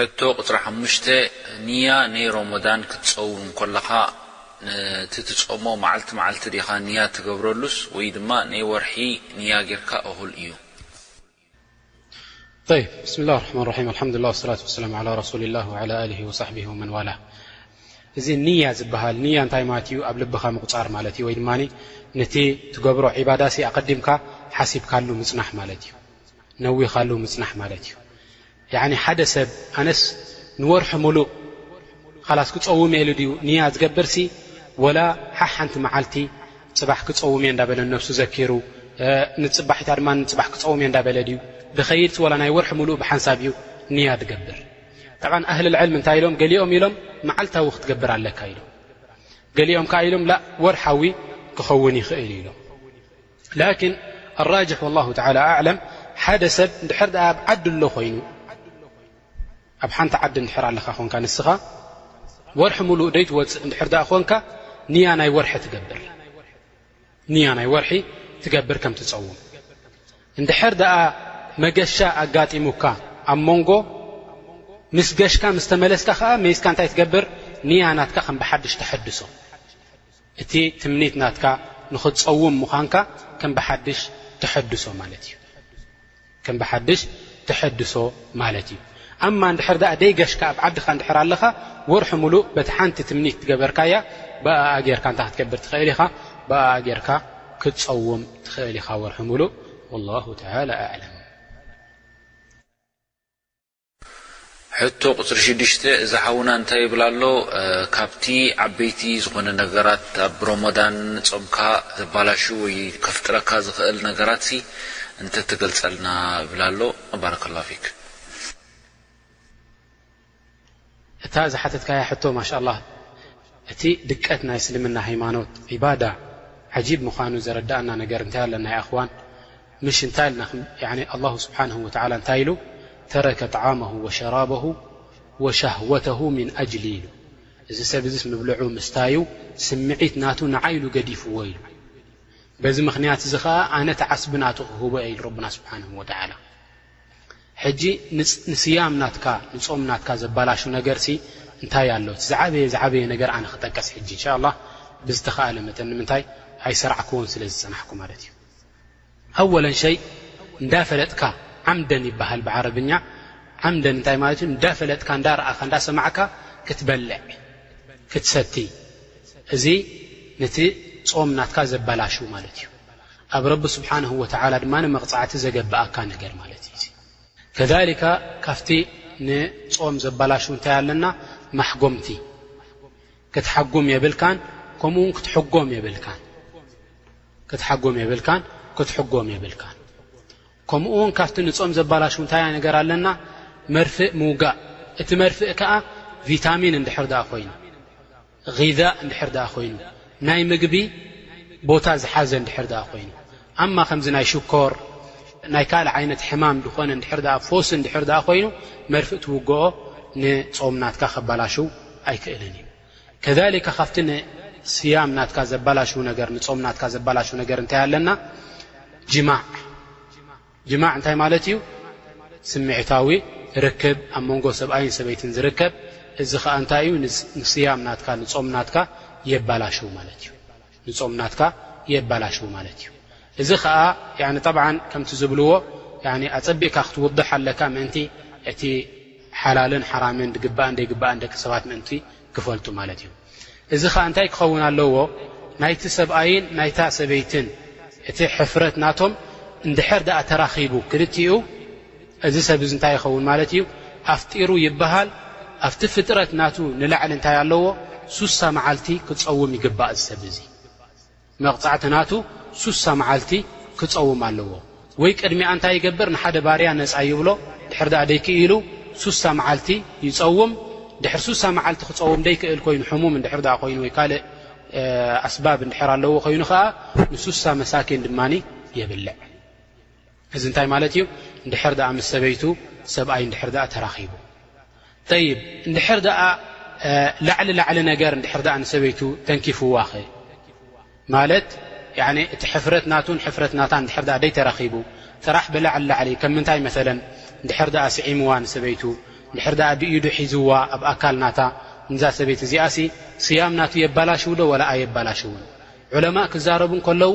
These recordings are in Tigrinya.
ሕቶ ቁጽሪ ሓሙሽተ፣ ንያ ነይ ሮሞዳን ክትጸውም እንኮለኻ ነቲ ትጾሞ መዓልቲ መዓልቲ ዲኻ ንያ ትገብረሉስ ወይ ድማ ነይ ወርሒ ንያ ጌርካ እኹል እዩ? ጠይብ ብስሚላህ ራሕማን ራሒም ኣልሓምዱሊላህ ወሰላቱ ወሰላም ዓላ ረሱሊላህ ወዓላ ኣሊሂ ወሳሕቢሂ ወመን ዋላህ እዚ ንያ ዝብሃል ንያ እንታይ ማለት እዩ ኣብ ልብኻ ምቁጻር ማለት እዩ ወይ ድማ ነቲ ትገብሮ ዒባዳሲ ኣቐዲምካ ሓሲብካሉ ምጽናሕ ማለት እዩ ነዊኻሉ ምጽናሕ ማለት እዩ ያዕኒ ሓደ ሰብ ኣነስ ንወርሒ ምሉእ ኻላስ ክጸውም እየ ኢሉ ድዩ ንያ ዝገብርሲ ወላ ሓሓንቲ መዓልቲ ጽባሕ ክጸውም እየ እንዳበለ ንነብሱ ዘኪሩ ንጽባሒታ ድማ ንጽባሕ ክጸውም እየ እንዳበለ ድዩ ድኸይድሲ ወላ ናይ ወርሒ ምሉእ ብሓንሳብ እዩ ንያ ድገብር ጠብዓ ኣህሊ ልዕልሚ እንታይ ኢሎም ገሊኦም ኢሎም መዓልታዊ ክትገብር ኣለካ ኢሎም ገሊኦም ከዓ ኢሎም ላእ ወርሓዊ ክኸውን ይኽእል ኢሎም ላኪን ኣራጅሕ ወላሁ ተዓላ ኣዕለም ሓደ ሰብ እንድሕር ደኣ ኣብ ዓዲ ኣሎ ኮይኑ ኣብ ሓንቲ ዓዲ እንድሕር ኣለኻ ኮንካ ንስኻ ወርሒ ሙሉእ ደይትወፅእ እንድሕር ደኣ ኮንካ ንያ ናይ ወርሒ ትገብር ንያ ናይ ወርሒ ትገብር ከም ትፀውም እንድሕር ደኣ መገሻ ኣጋጢሙካ ኣብ መንጎ ምስ ገሽካ ምስ ተመለስካ ኸዓ መይስካ እንታይ ትገብር ንያ ናትካ ከም ብሓድሽ ተሐድሶ እቲ ትምኒት ናትካ ንኽትጸውም ምዃንካ ከም ብሓድሽ ተሐድሶ ማለት እዩ። ከም ብሓድሽ ተሐድሶ ማለት እዩ። ኣማ እንድሕር ደኣ ደይገሽካ ኣብ ዓድኻ እንድሕር ኣለኻ ወርሒ ምሉእ በቲ ሓንቲ ትምኒት ዝገበርካያ ብኣኣ ጌርካ እንታይ ክትገብር ትኽእል ኢኻ ብኣኣ ጌርካ ክትጸውም ትኽእል ኢኻ ወርሒ ምሉእ። ወላሁ ተዓላ ኣዕለም። ሕቶ ቁጽሪ ሽዱሽተ እዚ ሓውና እንታይ ይብል ኣሎ ካብቲ ዓበይቲ ዝኾነ ነገራት ኣብ ሮሞዳን ጾምካ ዘባላሹ ወይ ከፍጥረካ ዝኽእል ነገራትሲ እንተ ትገልጸልና ይብል ኣሎ ባረከላሁ ፊክ። እታ ዝሓተትካያ ሕቶ ማሻላህ እቲ ድቀት ናይ እስልምና ሃይማኖት ዒባዳ ዓጂብ ምኻኑ ዘረዳኣና ነገር እንታይ ኣለና ያኣኽዋን ምሽ እንታይ ኣልና ያኒ ኣላሁ ስብሓነሁ ወተዓላ እንታይ ኢሉ ተረከ ጠዓመሁ ወሸራበሁ ወሻህወተሁ ሚን ኣጅሊ ኢሉ እዚ ሰብ እዚስ ምብልዑ ምስታዩ ስምዒት ናቱ ንዓይ ኢሉ ገዲፍዎ ኢሉ በዚ ምኽንያት እዚ ኸኣ ኣነ እቲ ዓስቢ ናቱ ክህቦ እየ ኢሉ ረብና ስብሓነሁ ወተዓላ ሕጂ ንስያም ናትካ ንጾም ናትካ ዘባላሹ ነገርሲ እንታይ ኣሎ እቲ ዝዓበየ ዝዓበየ ነገር ኣነ ክጠቀስ ሕጂ እንሻ ኣላህ ብዝተኻእለ መጠን ንምንታይ ኣይሰራዕክዎን ስለ ዝጸናሕኩ ማለት እዩ ኣወለን ሸይ እንዳፈለጥካ ዓምደን ይበሃል ብዓረብኛ ዓምደን እንታይ ማለት እዩ እንዳፈለጥካ እንዳረኣኻ እንዳሰማዕካ ክትበልዕ ክትሰቲ እዚ ነቲ ጾም ናትካ ዘባላሹ ማለት እዩ ኣብ ረቢ ስብሓነሁ ወተዓላ ድማ መቕጻዕቲ ዘገበኣካ ነገር ማለት እዩ እዚ። ከዛሊካ ካብቲ ንጾም ዘበላሹ እንታይ ኣለና ማሕጎምቲ ክትሓጉም የብልካን ከምኡ ውን ክትሕጎም የብልካን ክትሓጎም የብልካን ክትሕጎም የብልካን ከምኡ ውን ካብቲ ንጾም ዘባላሹ እንታይ ነገር ኣለና መርፍእ ምውጋእ እቲ መርፍእ ከዓ ቪታሚን እንድሕር ዳኣ ኮይኑ ጊዛእ እንድሕር ደኣ ኮይኑ ናይ ምግቢ ቦታ ዝሓዘ እንድሕር ደኣ ኮይኑ ኣማ ከምዚ ናይ ሽኮር ናይ ካልእ ዓይነት ሕማም ዝኾነ እንድሕር ደኣ ፎስ እንድሕር ደኣ ኮይኑ መርፍእ ትውግኦ ንጾም ናትካ ከባላሽው ኣይክእልን እዩ ከሊካ ካብቲ ንስያም ናትካ ዘባላሽው ነገር ንጾም ናትካ ዘባላሽው ነገር እንታይ ኣለና ጅማዕ ጅማዕ እንታይ ማለት እዩ? ስምዒታዊ ርክብ ኣብ መንጎ ሰብኣይን ሰበይትን ዝርከብ እዚ ኸኣ እንታይ እዩ ንስያም ናትካ ንጾም ናትካ የባላሽው ማለት እዩ ንጾም ናትካ የባላሽው ማለት እዩ እዚ ኸኣ ያኒ ጠብዓን ከምቲ ዝብልዎ ያኒ ኣጸቢቕካ ክትውድሕ ኣለካ ምእንቲ እቲ ሓላልን ሓራምን ድግባእን ደይግባእን ደቂ ሰባት ምእንቲ ክፈልጡ ማለት እዩ። እዚ ኸኣ እንታይ ክኸውን ኣለዎ ናይቲ ሰብኣይን ናይታ ሰበይትን እቲ ሕፍረት ናቶም እንድሕር ድኣ ተራኺቡ ክልቲኡ እዚ ሰብ እዚ እንታይ ይኸውን ማለት እዩ ኣፍጢሩ ይበሃል ኣብቲ ፍጥረት ናቱ ንላዕሊ እንታይ ኣለዎ ሱሳ መዓልቲ ክጸውም ይግባእ እዚ ሰብ እዚ መቕጻዕቲ ናቱ ሱሳ መዓልቲ ክጸውም ኣለዎ። ወይ ቅድሚኣ እንታይ ይገብር ንሓደ ባርያ ነጻ ይብሎ ድሕር ደኣ ደይክኢሉ ሱሳ መዓልቲ ይጸውም ድሕር ሱሳ መዓልቲ ክጸውም ደይክእል ኮይኑ ሕሙም እንድሕር ደኣ ኮይኑ ወይ ካልእ ኣስባብ እንድሕር ኣለዎ ኮይኑ ከኣ ንሱሳ መሳኪን ድማ የብልዕ። እዚ እንታይ ማለት እዩ እንድሕር ደኣ ምስ ሰበይቱ ሰብኣይ እንድሕር ደኣ ተራኺቡ ጠይብ እንድሕር ደኣ ላዕሊ ላዕሊ ነገር እንድሕር ደኣ ንሰበይቱ ተንኪፍዋኸ ማለት እቲ ሕፍረት ናቱን ሕፍረት ናታን እንድሕር ደኣ ደይተራኺቡ ጥራሕ ብላዕሊ ላዕሊ ከም ምንታይ መሰለን እንድሕር ደኣ ስዒምዋ ንሰበይቱ እንድሕር ደኣ ብኢዱ ሒዝዋ ኣብ ኣካል ናታ እዛ ሰበይቲ እዚኣሲ ስያም ናቱ የባላሽውዶ ወላ ኣየባላሽውን ዑለማእ ክዛረቡ እንከለዉ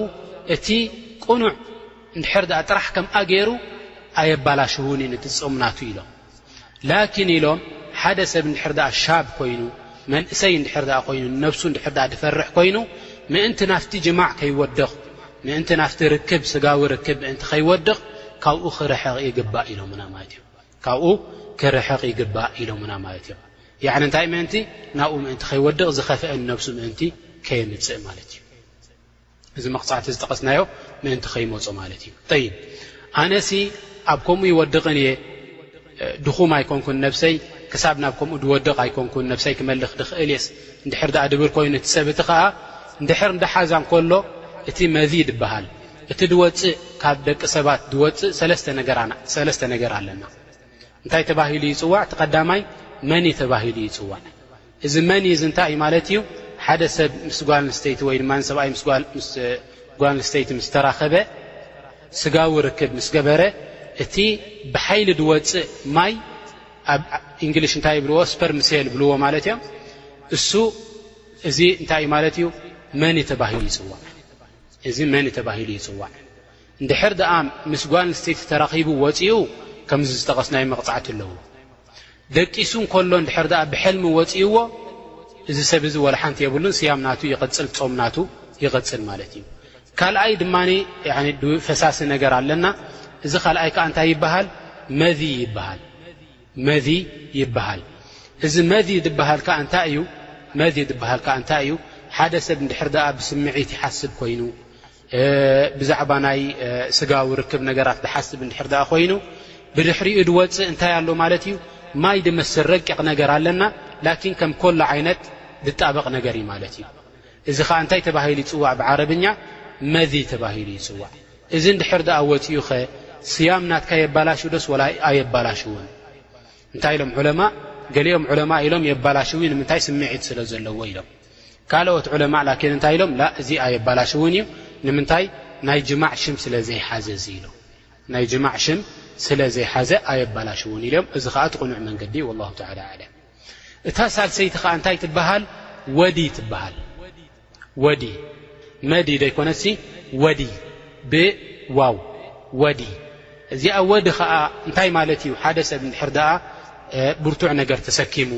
እቲ ቅኑዕ እንድሕር ድኣ ጥራሕ ከምኣ ገይሩ ኣየባላሽውንን እቲ ጾም ናቱ ኢሎም ላኪን ኢሎም ሓደ ሰብ እንድሕር ድኣ ሻብ ኮይኑ መንእሰይ እንድሕር ድኣ ኮይኑ ንነብሱ እንድሕር ድኣ ድፈርሕ ኮይኑ ምእንቲ ናፍቲ ጅማዕ ከይወድቕ ምእንቲ ናፍቲ ርክብ ስጋዊ ርክብ ምእንቲ ከይወድቕ ካብኡ ክርሕቕ ይግባእ ኢሎምና ማለት እዮም ካብኡ ክርሕቕ ይግባእ ኢሎምና ማለት እዮም ያዕኒ እንታይ ምእንቲ ናብኡ ምእንቲ ከይወድቕ ዝኸፍአ ንነብሱ ምእንቲ ከየምጽእ ማለት እዩ እዚ መቕጻዕቲ ዝጠቐስናዮ ምእንቲ ከይመጾ ማለት እዩ ጠይብ ኣነሲ ኣብ ከምኡ ይወድቕን እየ ድኹም ኣይኮንኩን ነብሰይ ክሳብ ናብ ከምኡ ድወድቕ ኣይኮንኩን ነብሰይ ክመልኽ ድኽእል እየስ እንድሕር ድኣ ድብር ኮይኑ እቲ ሰብ እቲ ኸኣ እንድሕር እንዳሓዛ እንከሎ እቲ መዚ ድበሃል እቲ ድወፅእ ካብ ደቂ ሰባት ድወፅእ ሰለስተ ነገር ኣለና እንታይ ተባሂሉ ይፅዋዕ እቲ ቀዳማይ መኒ ተባሂሉ ይፅዋዕ እዚ መን እዩ እዚ እንታይ እዩ ማለት እዩ ሓደ ሰብ ምስ ጓል ኣንስተይቲ ወይ ድማ ሰብኣይ ምስ ጓል ኣንስተይቲ ምስ ተራኸበ ስጋዊ ርክብ ምስ ገበረ እቲ ብሓይሊ ዝወፅእ ማይ ኣብ እንግሊሽ እንታይ ይብልዎ ስፐርም ሴል ይብልዎ ማለት እዮም እሱ እዚ እንታይ እዩ ማለት እዩ መን ተባሂሉ ይፅዋዕ እዚ መን ተባሂሉ ይፅዋዕ እንድሕር ደኣ ምስ ጓል ኣንስተይቲ ተራኺቡ ወፂኡ ከምዚ ዝጠቐስናዮ መቕፃዕቲ ኣለዎ ደቂሱ እንከሎ እንድሕር ደኣ ብሕልሚ ወጺኡዎ እዚ ሰብ እዚ ዋላ ሓንቲ የብሉን ስያም ናቱ ይቕጽል ጾም ናቱ ይቕጽል ማለት እዩ። ካልኣይ ድማ ፈሳሲ ነገር ኣለና እዚ ካልኣይ ከዓ እንታይ ይበሃል መዚ ይበሃል መዚ ይበሃል እዚ መዚ ዝበሃል ከዓ እንታይ እዩ መዚ ዝበሃል ከዓ እንታይ እዩ ሓደ ሰብ እንድሕር ደኣ ብስምዒት ይሓስብ ኮይኑ ብዛዕባ ናይ ስጋዊ ርክብ ነገራት ድሓስብ እንድሕር ድኣ ኮይኑ ብድሕሪኡ ድወፅእ እንታይ ኣሎ ማለት እዩ ማይ ድመስል ረቂቕ ነገር ኣለና ላኪን ከም ኮሎ ዓይነት ድጣበቕ ነገር እዩ ማለት እዩ እዚ ከዓ እንታይ ተባሂሉ ይፅዋዕ ብዓረብኛ መዚ ተባሂሉ ይፅዋዕ እዚ እንድሕር ድኣ ወፅኡ ኸ ስያም ናትካ የባላሹ ዶስ ወላ ኣየባላሽውን እንታይ ኢሎም ዑለማ ገሊኦም ዑለማ ኢሎም የባላሽዊ ንምንታይ ስምዒት ስለ ዘለዎ ኢሎም ካልኦት ዑለማእ ላኪን እንታይ ኢሎም ላእ እዚ ኣየባላሽውን እዩ ንምንታይ ናይ ጅማዕ ሽም ስለ ዘይሓዘ እዚ ኢሎም ናይ ጅማዕ ሽም ስለ ዘይሓዘ ኣየባላሽውን ኢሎም እዚ ከዓ እቲ ቕኑዕ መንገዲ እዩ ወላሁ ተዓላ ኣዕለም እታ ሳልሰይቲ ከዓ እንታይ ትበሃል ወዲ ትበሃል ወዲ መዲ ዘይኮነሲ ወዲ ብዋው ወዲ እዚኣ ወዲ ከዓ እንታይ ማለት እዩ ሓደ ሰብ እንድሕር ደኣ ብርቱዕ ነገር ተሰኪሙ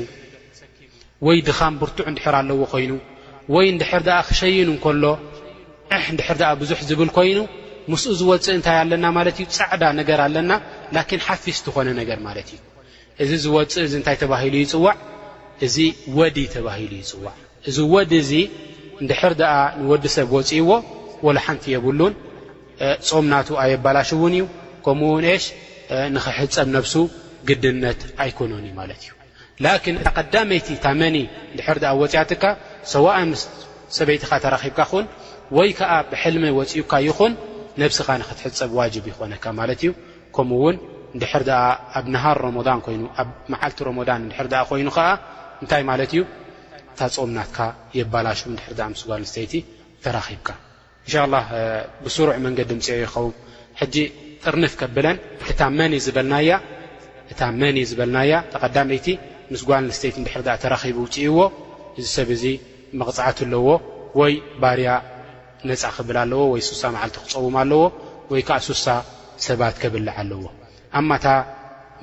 ወይ ድኻም ብርቱዕ እንድሕር ኣለዎ ኮይኑ ወይ እንድሕር ደኣ ክሸይን እንከሎ ዕሕ እንድሕር ደኣ ብዙሕ ዝብል ኮይኑ ምስኡ ዝወጽእ እንታይ ኣለና ማለት እዩ ጻዕዳ ነገር ኣለና ላኪን ሓፊስ ዝኾነ ነገር ማለት እዩ እዚ ዝወፅእ እዚ እንታይ ተባሂሉ ይፅዋዕ እዚ ወዲ ተባሂሉ ይፅዋዕ እዚ ወዲ እዚ እንድሕር ደኣ ንወዲ ሰብ ወፅእዎ ወላ ሓንቲ የብሉን ጾም ናቱ ኣየባላሽውን እዩ ከምኡ ውን ሽ ንኽሕፀብ ነብሱ ግድነት ኣይኮኖን እዩ ማለት እዩ ላኪን እታ ቀዳመይቲ እታ መኒ እንድሕር ደኣ ወጺኣትካ ሰዋእ ምስ ሰበይትኻ ተራኺብካ ኹን ወይ ከኣ ብሕልሚ ወጺኡካ ይኹን ነብስኻ ንኽትሕጸብ ዋጅብ ይኾነካ ማለት እዩ ከምኡ ውን እንድሕር ደኣ ኣብ ነሃር ሮሞዳን ኮይኑ ኣብ መዓልቲ ሮሞዳን እንድሕር ደኣ ኮይኑ ኸኣ እንታይ ማለት እዩ እታ ጾም ናትካ የባላሹ እንድሕር ደኣ ምስ ጓል ኣንስተይቲ ተራኺብካ እንሻላህ ብስሩዕ መንገዲ ምፅኤዮ ይኸውን ሕጂ ጥርንፍ ከብለን እታ መን ዝበልናያ እታ መን ዝበልናያ ተቐዳመይቲ ምስ ጓል ኣንስተይቲ እንድሕር ድኣ ተራኺቡ ውፅኢዎ እዚ ሰብ እዚ መቕፃዕቲ ኣለዎ ወይ ባርያ ነፃ ክብል ኣለዎ ወይ ሱሳ መዓልቲ ክፀውም ኣለዎ ወይ ከዓ ሱሳ ሰባት ከብልዕ ኣለዎ ኣማ እታ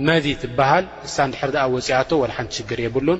መዚ ትበሃል ንሳ እንድሕር ድኣ ወፂኣቶ ወላ ሓንቲ ሽግር የብሉን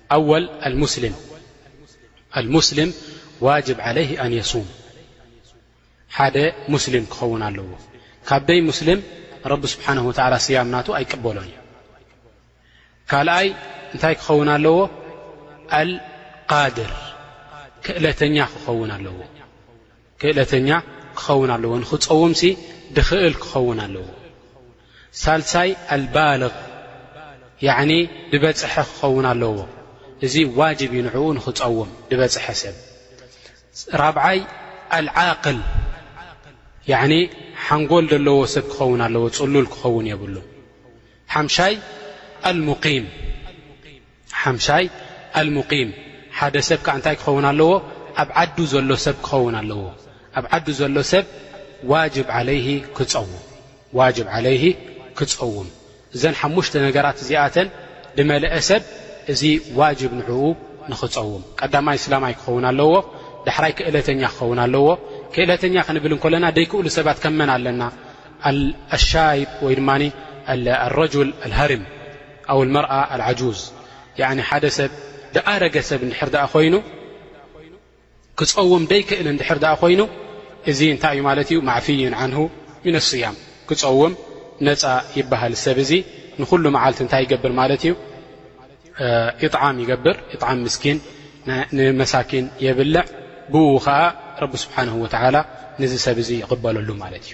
ኣወል ኣልሙስሊም ኣልሙስሊም ዋጅብ ዓለይህ ኣን የሱም ሓደ ሙስሊም ክኸውን ኣለዎ ካብ ደይ ሙስሊም ረቢ ስብሓንሁ ወተዓላ ስያም ናቱ ኣይቅበሎን እዩ ካልኣይ እንታይ ክኸውን ኣለዎ ኣልቃድር ክእለተኛ ክኸውን ኣለዎ ክእለተኛ ክኸውን ኣለዎ ንኽጸውምሲ ድኽእል ክኸውን ኣለዎ ሳልሳይ ኣልባልግ ያዕኒ ድበጽሐ ክኸውን ኣለዎ እዚ ዋጅብ እዩ ንዕኡ ንኽጸውም ድበጽሐ ሰብ ራብዓይ ኣልዓቅል ያዕኒ ሓንጎል ዘለዎ ሰብ ክኸውን ኣለዎ ጽሉል ክኸውን የብሉ ሓምሻይ ኣልሙቂም ሓምሻይ፣ ኣልሙቂም፣ ሓደ ሰብ ከኣ እንታይ ክኸውን ኣለዎ? ኣብ ዓዱ ዘሎ ሰብ ክኸውን ኣለዎ። ኣብ ዓዱ ዘሎ ሰብ ዋጅብ ዓለይሂ ክጸውም፣ ዋጅብ ዓለይሂ ክጸውም። እዘን ሓሙሽተ ነገራት እዚኣተን ድመለአ ሰብ እዚ ዋጅብ ንዕኡ ንኽጸውም፣ ቀዳማይ እስላማይ ክኸውን ኣለዎ፣ ዳሕራይ ክእለተኛ ክኸውን ኣለዎ። ክእለተኛ ክንብል እንከለና ደይክእሉ ሰባት ከም መን ኣለና? ኣሻይብ ወይ ድማ ኣረጁል ኣልሀርም። ኣው ኣልመርኣ ኣልዓጁዝ ያዕኒ ሓደ ሰብ ዝኣረገ ሰብ እንድሕር ደኣ ኾይኑ ክጸውም ደይክእል እንድሕር ደኣ ኾይኑ እዚ እንታይ እዩ ማለት እዩ ማዕፍይን ዓንሁ ምነ ስያም ክጸውም ነጻ ይበሃል ሰብ እዙ ንዅሉ መዓልቲ እንታይ ይገብር ማለት እዩ ኢጣዓም ይገብር ኢጣዓም ምስኪን ንመሳኪን የብልዕ ብኡ ኸዓ ረቢ ስብሓንሁ ወተዓላ ንዝ ሰብ እዙ ይቕበለሉ ማለት እዩ